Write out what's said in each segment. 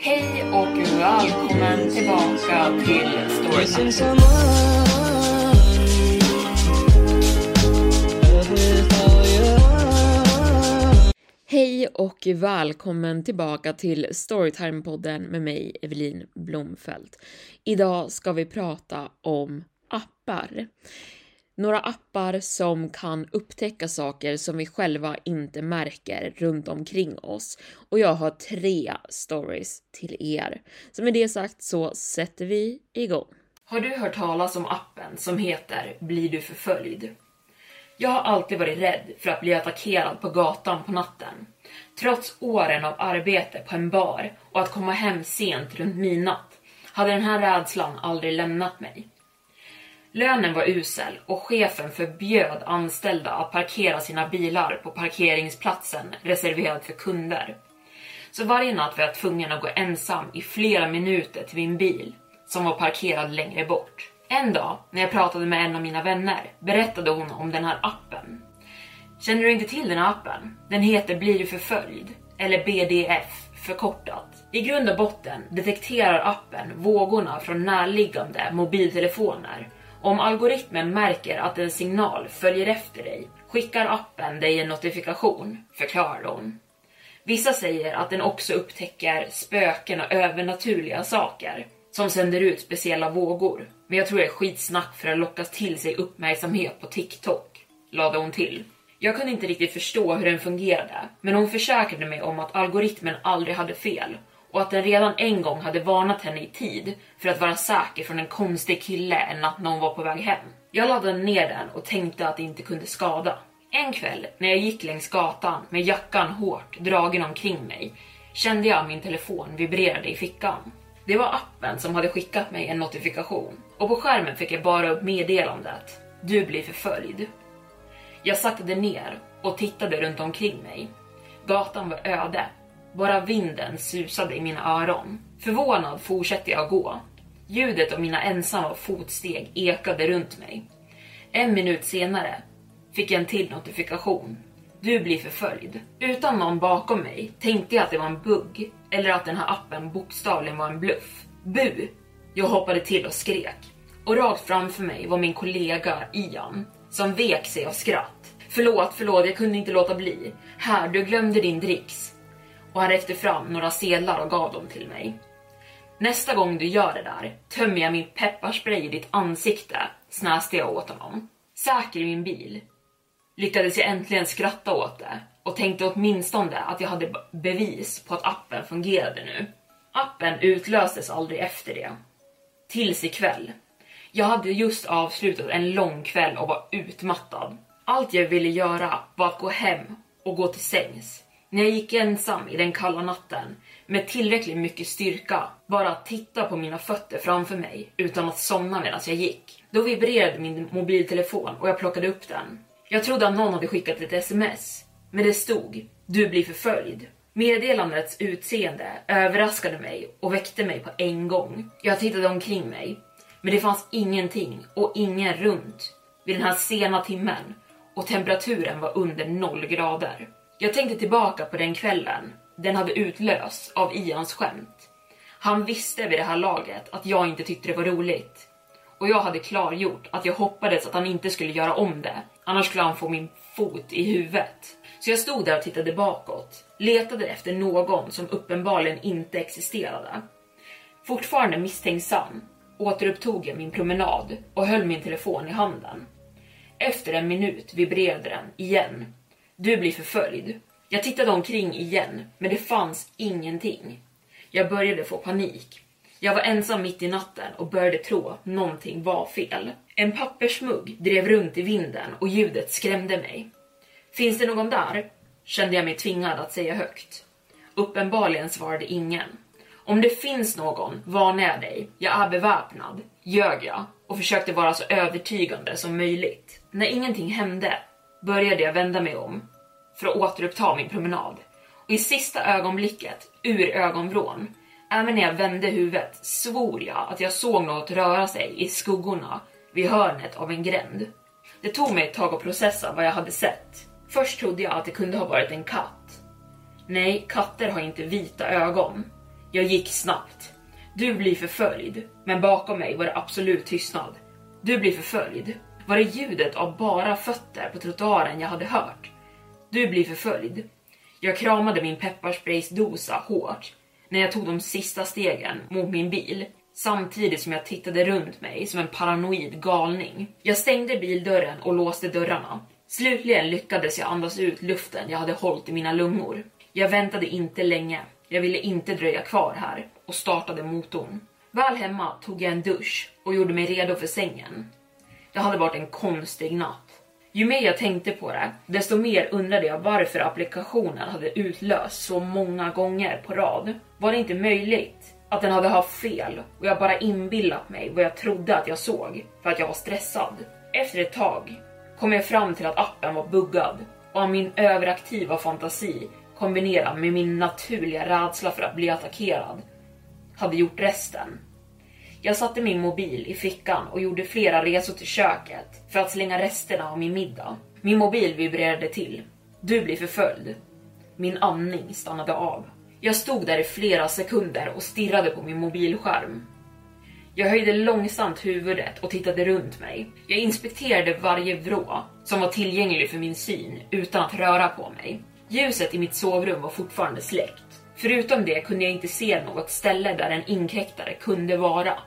Hej och välkommen tillbaka till Storytime. Hej och välkommen tillbaka till Storytime-podden med mig, Evelin Blomfelt. Idag ska vi prata om appar. Några appar som kan upptäcka saker som vi själva inte märker runt omkring oss. Och jag har tre stories till er. Så med det sagt så sätter vi igång. Har du hört talas om appen som heter Blir du förföljd? Jag har alltid varit rädd för att bli attackerad på gatan på natten. Trots åren av arbete på en bar och att komma hem sent runt midnatt hade den här rädslan aldrig lämnat mig. Lönen var usel och chefen förbjöd anställda att parkera sina bilar på parkeringsplatsen reserverad för kunder. Så varje natt var jag tvungen att gå ensam i flera minuter till min bil som var parkerad längre bort. En dag när jag pratade med en av mina vänner berättade hon om den här appen. Känner du inte till den här appen? Den heter Blir du förföljd? Eller BDF förkortat. I grund och botten detekterar appen vågorna från närliggande mobiltelefoner. Om algoritmen märker att en signal följer efter dig skickar appen dig en notifikation, förklarar hon. Vissa säger att den också upptäcker spöken och övernaturliga saker som sänder ut speciella vågor. Men jag tror det är skitsnack för att locka till sig uppmärksamhet på TikTok, lade hon till. Jag kunde inte riktigt förstå hur den fungerade, men hon försäkrade mig om att algoritmen aldrig hade fel och att den redan en gång hade varnat henne i tid för att vara säker från en konstig kille en natt när hon var på väg hem. Jag laddade ner den och tänkte att det inte kunde skada. En kväll när jag gick längs gatan med jackan hårt dragen omkring mig kände jag min telefon vibrerade i fickan. Det var appen som hade skickat mig en notifikation och på skärmen fick jag bara upp meddelandet. Du blir förföljd. Jag saktade ner och tittade runt omkring mig. Gatan var öde. Bara vinden susade i mina öron. Förvånad fortsatte jag gå. Ljudet av mina ensamma fotsteg ekade runt mig. En minut senare fick jag en till notifikation. Du blir förföljd. Utan någon bakom mig tänkte jag att det var en bugg eller att den här appen bokstavligen var en bluff. Bu! Jag hoppade till och skrek. Och rakt framför mig var min kollega Ian som vek sig av skratt. Förlåt, förlåt, jag kunde inte låta bli. Här, du glömde din dricks. Och han räckte fram några sedlar och gav dem till mig. Nästa gång du gör det där tömmer jag min pepparspray i ditt ansikte, snäste jag åt honom. Säker i min bil lyckades jag äntligen skratta åt det och tänkte åtminstone att jag hade bevis på att appen fungerade nu. Appen utlöstes aldrig efter det. Tills ikväll. Jag hade just avslutat en lång kväll och var utmattad. Allt jag ville göra var att gå hem och gå till sängs. När jag gick ensam i den kalla natten med tillräckligt mycket styrka, bara att titta på mina fötter framför mig utan att somna medan jag gick. Då vibrerade min mobiltelefon och jag plockade upp den. Jag trodde att någon hade skickat ett sms, men det stod “Du blir förföljd”. Meddelandets utseende överraskade mig och väckte mig på en gång. Jag tittade omkring mig, men det fanns ingenting och ingen runt vid den här sena timmen och temperaturen var under noll grader. Jag tänkte tillbaka på den kvällen den hade utlösts av Ians skämt. Han visste vid det här laget att jag inte tyckte det var roligt och jag hade klargjort att jag hoppades att han inte skulle göra om det, annars skulle han få min fot i huvudet. Så jag stod där och tittade bakåt, letade efter någon som uppenbarligen inte existerade. Fortfarande misstänksam återupptog jag min promenad och höll min telefon i handen. Efter en minut vibrerade den igen. Du blir förföljd. Jag tittade omkring igen, men det fanns ingenting. Jag började få panik. Jag var ensam mitt i natten och började tro att någonting var fel. En pappersmugg drev runt i vinden och ljudet skrämde mig. Finns det någon där? Kände jag mig tvingad att säga högt. Uppenbarligen svarade ingen. Om det finns någon, varnar jag dig. Jag är beväpnad, ljög jag och försökte vara så övertygande som möjligt. När ingenting hände började jag vända mig om för att återuppta min promenad. Och i sista ögonblicket, ur ögonvrån, även när jag vände huvudet, svor jag att jag såg något röra sig i skuggorna vid hörnet av en gränd. Det tog mig ett tag att processa vad jag hade sett. Först trodde jag att det kunde ha varit en katt. Nej, katter har inte vita ögon. Jag gick snabbt. Du blir förföljd, men bakom mig var det absolut tystnad. Du blir förföljd. Var det ljudet av bara fötter på trottoaren jag hade hört? Du blir förföljd. Jag kramade min pepparspraysdosa hårt när jag tog de sista stegen mot min bil samtidigt som jag tittade runt mig som en paranoid galning. Jag stängde bildörren och låste dörrarna. Slutligen lyckades jag andas ut luften jag hade hållit i mina lungor. Jag väntade inte länge. Jag ville inte dröja kvar här och startade motorn. Väl hemma tog jag en dusch och gjorde mig redo för sängen. Det hade varit en konstig natt. Ju mer jag tänkte på det, desto mer undrade jag varför applikationen hade utlöst så många gånger på rad. Var det inte möjligt att den hade haft fel och jag bara inbillat mig vad jag trodde att jag såg för att jag var stressad? Efter ett tag kom jag fram till att appen var buggad och av min överaktiva fantasi kombinerad med min naturliga rädsla för att bli attackerad hade gjort resten. Jag satte min mobil i fickan och gjorde flera resor till köket för att slänga resterna av min middag. Min mobil vibrerade till. Du blir förföljd. Min andning stannade av. Jag stod där i flera sekunder och stirrade på min mobilskärm. Jag höjde långsamt huvudet och tittade runt mig. Jag inspekterade varje vrå som var tillgänglig för min syn utan att röra på mig. Ljuset i mitt sovrum var fortfarande släckt. Förutom det kunde jag inte se något ställe där en inkräktare kunde vara.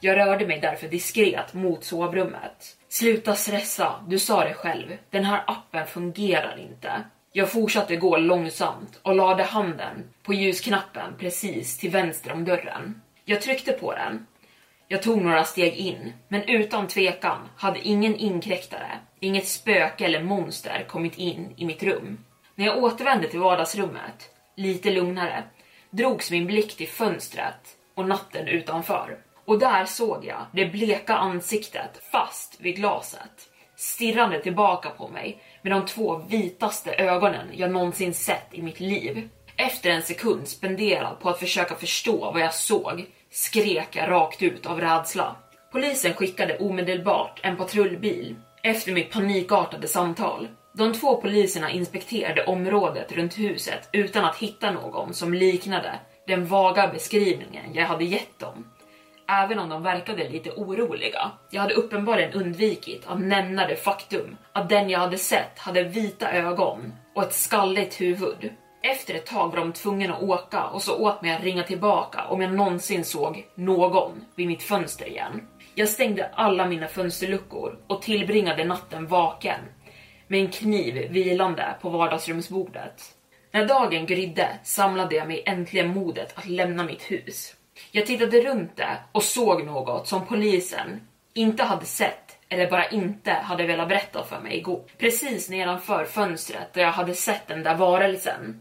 Jag rörde mig därför diskret mot sovrummet. Sluta stressa, du sa det själv. Den här appen fungerar inte. Jag fortsatte gå långsamt och lade handen på ljusknappen precis till vänster om dörren. Jag tryckte på den. Jag tog några steg in, men utan tvekan hade ingen inkräktare, inget spöke eller monster kommit in i mitt rum. När jag återvände till vardagsrummet, lite lugnare, drogs min blick till fönstret och natten utanför. Och där såg jag det bleka ansiktet fast vid glaset, stirrande tillbaka på mig med de två vitaste ögonen jag någonsin sett i mitt liv. Efter en sekund spenderad på att försöka förstå vad jag såg skrek jag rakt ut av rädsla. Polisen skickade omedelbart en patrullbil efter mitt panikartade samtal. De två poliserna inspekterade området runt huset utan att hitta någon som liknade den vaga beskrivningen jag hade gett dem. Även om de verkade lite oroliga. Jag hade uppenbarligen undvikit att nämna det faktum att den jag hade sett hade vita ögon och ett skalligt huvud. Efter ett tag var de tvungna att åka och så åt mig att ringa tillbaka om jag någonsin såg någon vid mitt fönster igen. Jag stängde alla mina fönsterluckor och tillbringade natten vaken med en kniv vilande på vardagsrumsbordet. När dagen grydde samlade jag mig äntligen modet att lämna mitt hus. Jag tittade runt det och såg något som polisen inte hade sett eller bara inte hade velat berätta för mig igår. Precis nedanför fönstret där jag hade sett den där varelsen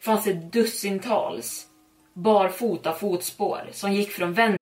fanns det dussintals barfota fotspår som gick från vänster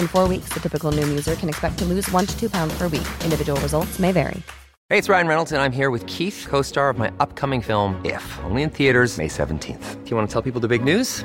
In four weeks, the typical Noom user can expect to lose one to two pounds per week. Individual results may vary. Hey, it's Ryan Reynolds, and I'm here with Keith, co star of my upcoming film, If, only in theaters, May 17th. Do you want to tell people the big news?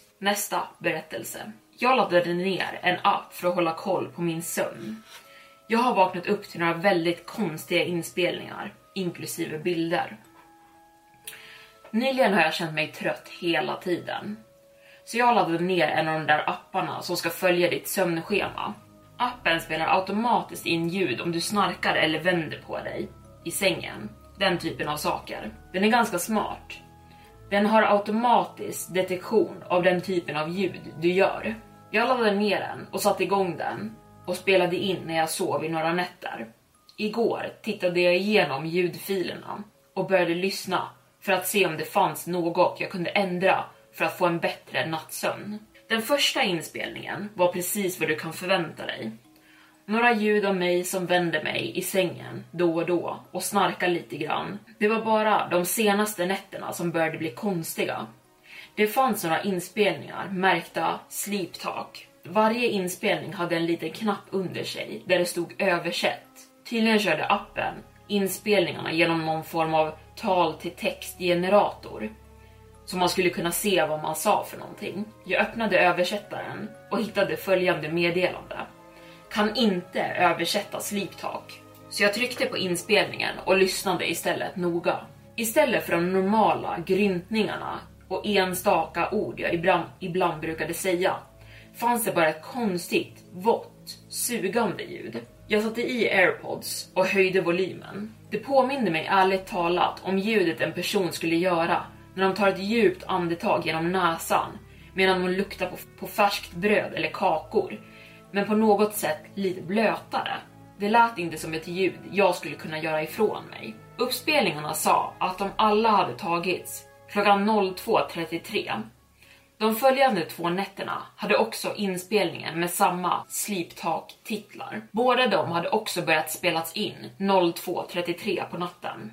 Nästa berättelse. Jag laddade ner en app för att hålla koll på min sömn. Jag har vaknat upp till några väldigt konstiga inspelningar, inklusive bilder. Nyligen har jag känt mig trött hela tiden. Så jag laddade ner en av de där apparna som ska följa ditt sömnschema. Appen spelar automatiskt in ljud om du snarkar eller vänder på dig i sängen. Den typen av saker. Den är ganska smart. Den har automatisk detektion av den typen av ljud du gör. Jag laddade ner den och satte igång den och spelade in när jag sov i några nätter. Igår tittade jag igenom ljudfilerna och började lyssna för att se om det fanns något jag kunde ändra för att få en bättre nattsömn. Den första inspelningen var precis vad du kan förvänta dig. Några ljud av mig som vände mig i sängen då och då och snarkar lite grann. Det var bara de senaste nätterna som började bli konstiga. Det fanns några inspelningar märkta Sleep Talk. Varje inspelning hade en liten knapp under sig där det stod översätt. Tydligen körde appen inspelningarna genom någon form av tal till textgenerator. Så man skulle kunna se vad man sa för någonting. Jag öppnade översättaren och hittade följande meddelande kan inte översätta Sleep Talk. Så jag tryckte på inspelningen och lyssnade istället noga. Istället för de normala gryntningarna och enstaka ord jag ibland, ibland brukade säga fanns det bara ett konstigt, vått, sugande ljud. Jag satte i airpods och höjde volymen. Det påminde mig ärligt talat om ljudet en person skulle göra när de tar ett djupt andetag genom näsan medan de luktar på, på färskt bröd eller kakor men på något sätt lite blötare. Det lät inte som ett ljud jag skulle kunna göra ifrån mig. Uppspelningarna sa att de alla hade tagits klockan 02.33. De följande två nätterna hade också inspelningen med samma sliptak titlar. Båda de hade också börjat spelas in 02.33 på natten.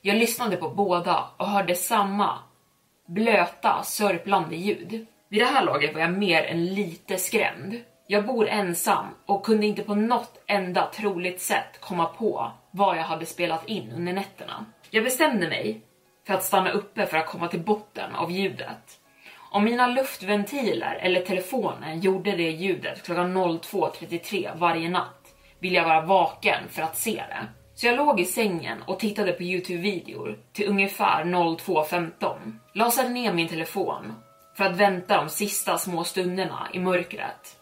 Jag lyssnade på båda och hörde samma blöta, sörplande ljud. Vid det här laget var jag mer än lite skrämd. Jag bor ensam och kunde inte på något enda troligt sätt komma på vad jag hade spelat in under nätterna. Jag bestämde mig för att stanna uppe för att komma till botten av ljudet. Om mina luftventiler eller telefonen gjorde det ljudet klockan 02.33 varje natt vill jag vara vaken för att se det. Så jag låg i sängen och tittade på Youtube-videor till ungefär 02.15. Lasade ner min telefon för att vänta de sista små stunderna i mörkret.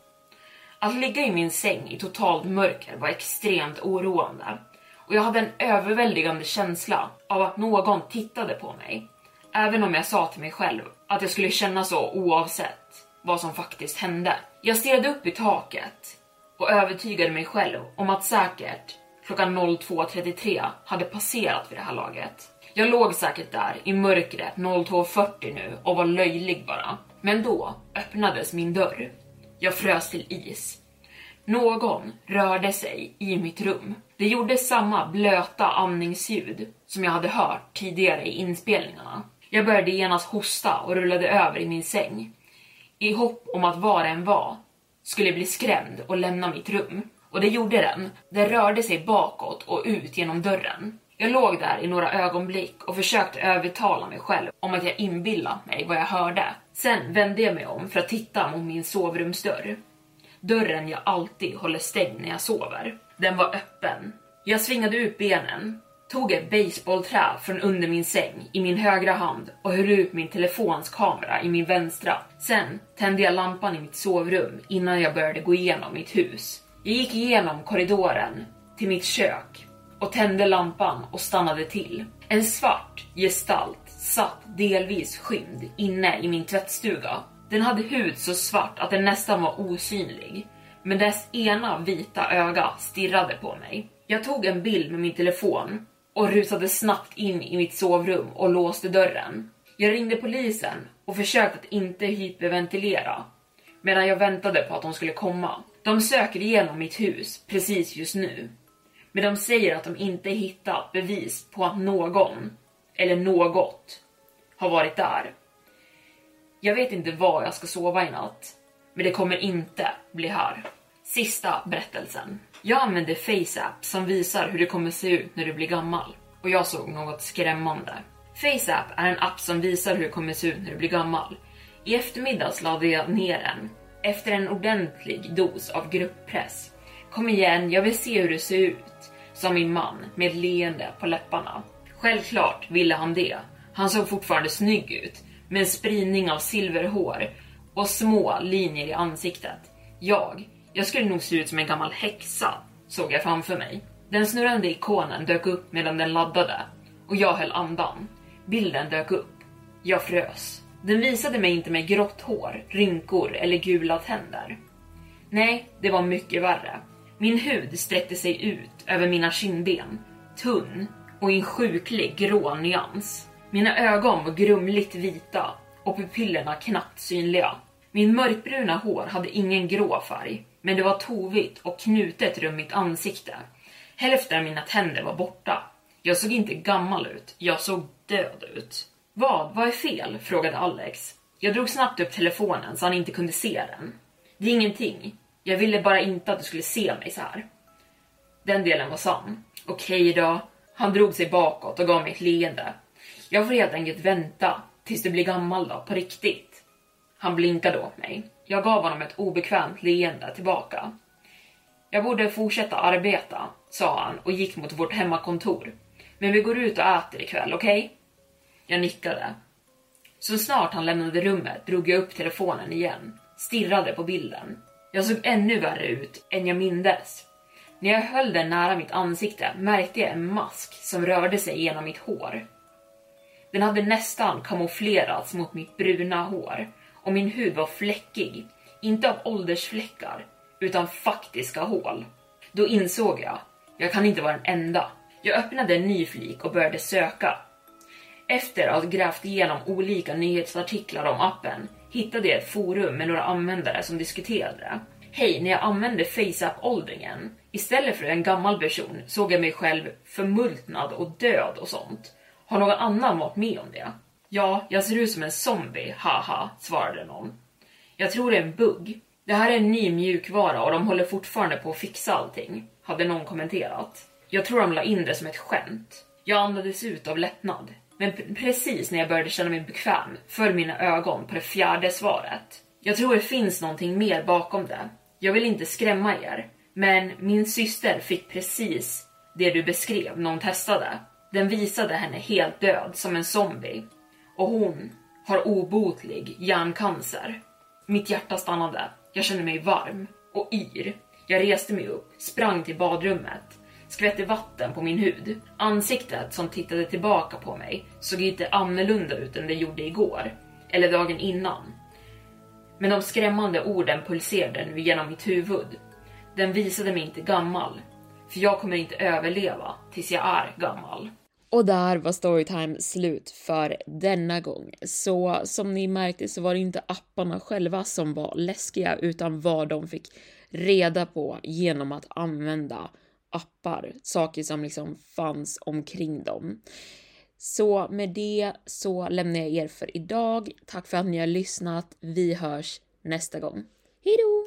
Att ligga i min säng i totalt mörker var extremt oroande och jag hade en överväldigande känsla av att någon tittade på mig. Även om jag sa till mig själv att jag skulle känna så oavsett vad som faktiskt hände. Jag stirrade upp i taket och övertygade mig själv om att säkert klockan 02.33 hade passerat vid det här laget. Jag låg säkert där i mörkret 02.40 nu och var löjlig bara. Men då öppnades min dörr. Jag frös till is. Någon rörde sig i mitt rum. Det gjorde samma blöta andningsljud som jag hade hört tidigare i inspelningarna. Jag började genast hosta och rullade över i min säng. I hopp om att vad den var skulle bli skrämd och lämna mitt rum. Och det gjorde den. Den rörde sig bakåt och ut genom dörren. Jag låg där i några ögonblick och försökte övertala mig själv om att jag inbillat mig vad jag hörde. Sen vände jag mig om för att titta mot min sovrumsdörr. Dörren jag alltid håller stängd när jag sover. Den var öppen. Jag svingade ut benen, tog ett baseballträ från under min säng i min högra hand och höll ut min telefons kamera i min vänstra. Sen tände jag lampan i mitt sovrum innan jag började gå igenom mitt hus. Jag gick igenom korridoren till mitt kök och tände lampan och stannade till. En svart gestalt satt delvis skymd inne i min tvättstuga. Den hade hud så svart att den nästan var osynlig, men dess ena vita öga stirrade på mig. Jag tog en bild med min telefon och rusade snabbt in i mitt sovrum och låste dörren. Jag ringde polisen och försökte att inte hyperventilera medan jag väntade på att de skulle komma. De söker igenom mitt hus precis just nu men de säger att de inte hittat bevis på att någon, eller något, har varit där. Jag vet inte var jag ska sova i natt, men det kommer inte bli här. Sista berättelsen. Jag använder FaceApp som visar hur det kommer se ut när du blir gammal och jag såg något skrämmande. FaceApp är en app som visar hur det kommer se ut när du blir gammal. I eftermiddags lade jag ner den efter en ordentlig dos av grupppress. Kom igen, jag vill se hur du ser ut sa min man med ett leende på läpparna. Självklart ville han det. Han såg fortfarande snygg ut med en spridning av silverhår och små linjer i ansiktet. Jag, jag skulle nog se ut som en gammal häxa, såg jag framför mig. Den snurrande ikonen dök upp medan den laddade och jag höll andan. Bilden dök upp. Jag frös. Den visade mig inte med grått hår, rynkor eller gula tänder. Nej, det var mycket värre. Min hud sträckte sig ut över mina kindben, tunn och i en sjuklig grå nyans. Mina ögon var grumligt vita och pupillerna knappt synliga. Min mörkbruna hår hade ingen grå färg, men det var tovigt och knutet runt mitt ansikte. Hälften av mina tänder var borta. Jag såg inte gammal ut, jag såg död ut. Vad? Vad är fel? frågade Alex. Jag drog snabbt upp telefonen så han inte kunde se den. Det är ingenting. Jag ville bara inte att du skulle se mig så här. Den delen var sann. Okej då. Han drog sig bakåt och gav mig ett leende. Jag får helt enkelt vänta tills du blir gammal då, på riktigt. Han blinkade åt mig. Jag gav honom ett obekvämt leende tillbaka. Jag borde fortsätta arbeta, sa han och gick mot vårt hemmakontor. Men vi går ut och äter ikväll, okej? Okay? Jag nickade. Så snart han lämnade rummet drog jag upp telefonen igen, stirrade på bilden. Jag såg ännu värre ut än jag mindes. När jag höll den nära mitt ansikte märkte jag en mask som rörde sig genom mitt hår. Den hade nästan kamouflerats mot mitt bruna hår och min hud var fläckig, inte av åldersfläckar, utan faktiska hål. Då insåg jag, jag kan inte vara den enda. Jag öppnade en ny flik och började söka. Efter att ha grävt igenom olika nyhetsartiklar om appen hittade jag ett forum med några användare som diskuterade det. Hej, när jag använde FaceApp-åldringen, istället för en gammal person såg jag mig själv förmultnad och död och sånt. Har någon annan varit med om det? Ja, jag ser ut som en zombie, haha, svarade någon. Jag tror det är en bugg. Det här är en ny mjukvara och de håller fortfarande på att fixa allting, hade någon kommenterat. Jag tror de la in det som ett skämt. Jag andades ut av lättnad. Men precis när jag började känna mig bekväm föll mina ögon på det fjärde svaret. Jag tror det finns någonting mer bakom det. Jag vill inte skrämma er, men min syster fick precis det du beskrev när hon testade. Den visade henne helt död som en zombie och hon har obotlig hjärncancer. Mitt hjärta stannade. Jag kände mig varm och yr. Jag reste mig upp, sprang till badrummet, skvätte vatten på min hud. Ansiktet som tittade tillbaka på mig såg inte annorlunda ut än det gjorde igår, eller dagen innan. Men de skrämmande orden pulserade nu genom mitt huvud. Den visade mig inte gammal, för jag kommer inte överleva tills jag är gammal. Och där var Storytime slut för denna gång. Så som ni märkte så var det inte apparna själva som var läskiga utan vad de fick reda på genom att använda appar, saker som liksom fanns omkring dem. Så med det så lämnar jag er för idag. Tack för att ni har lyssnat. Vi hörs nästa gång. Hejdå!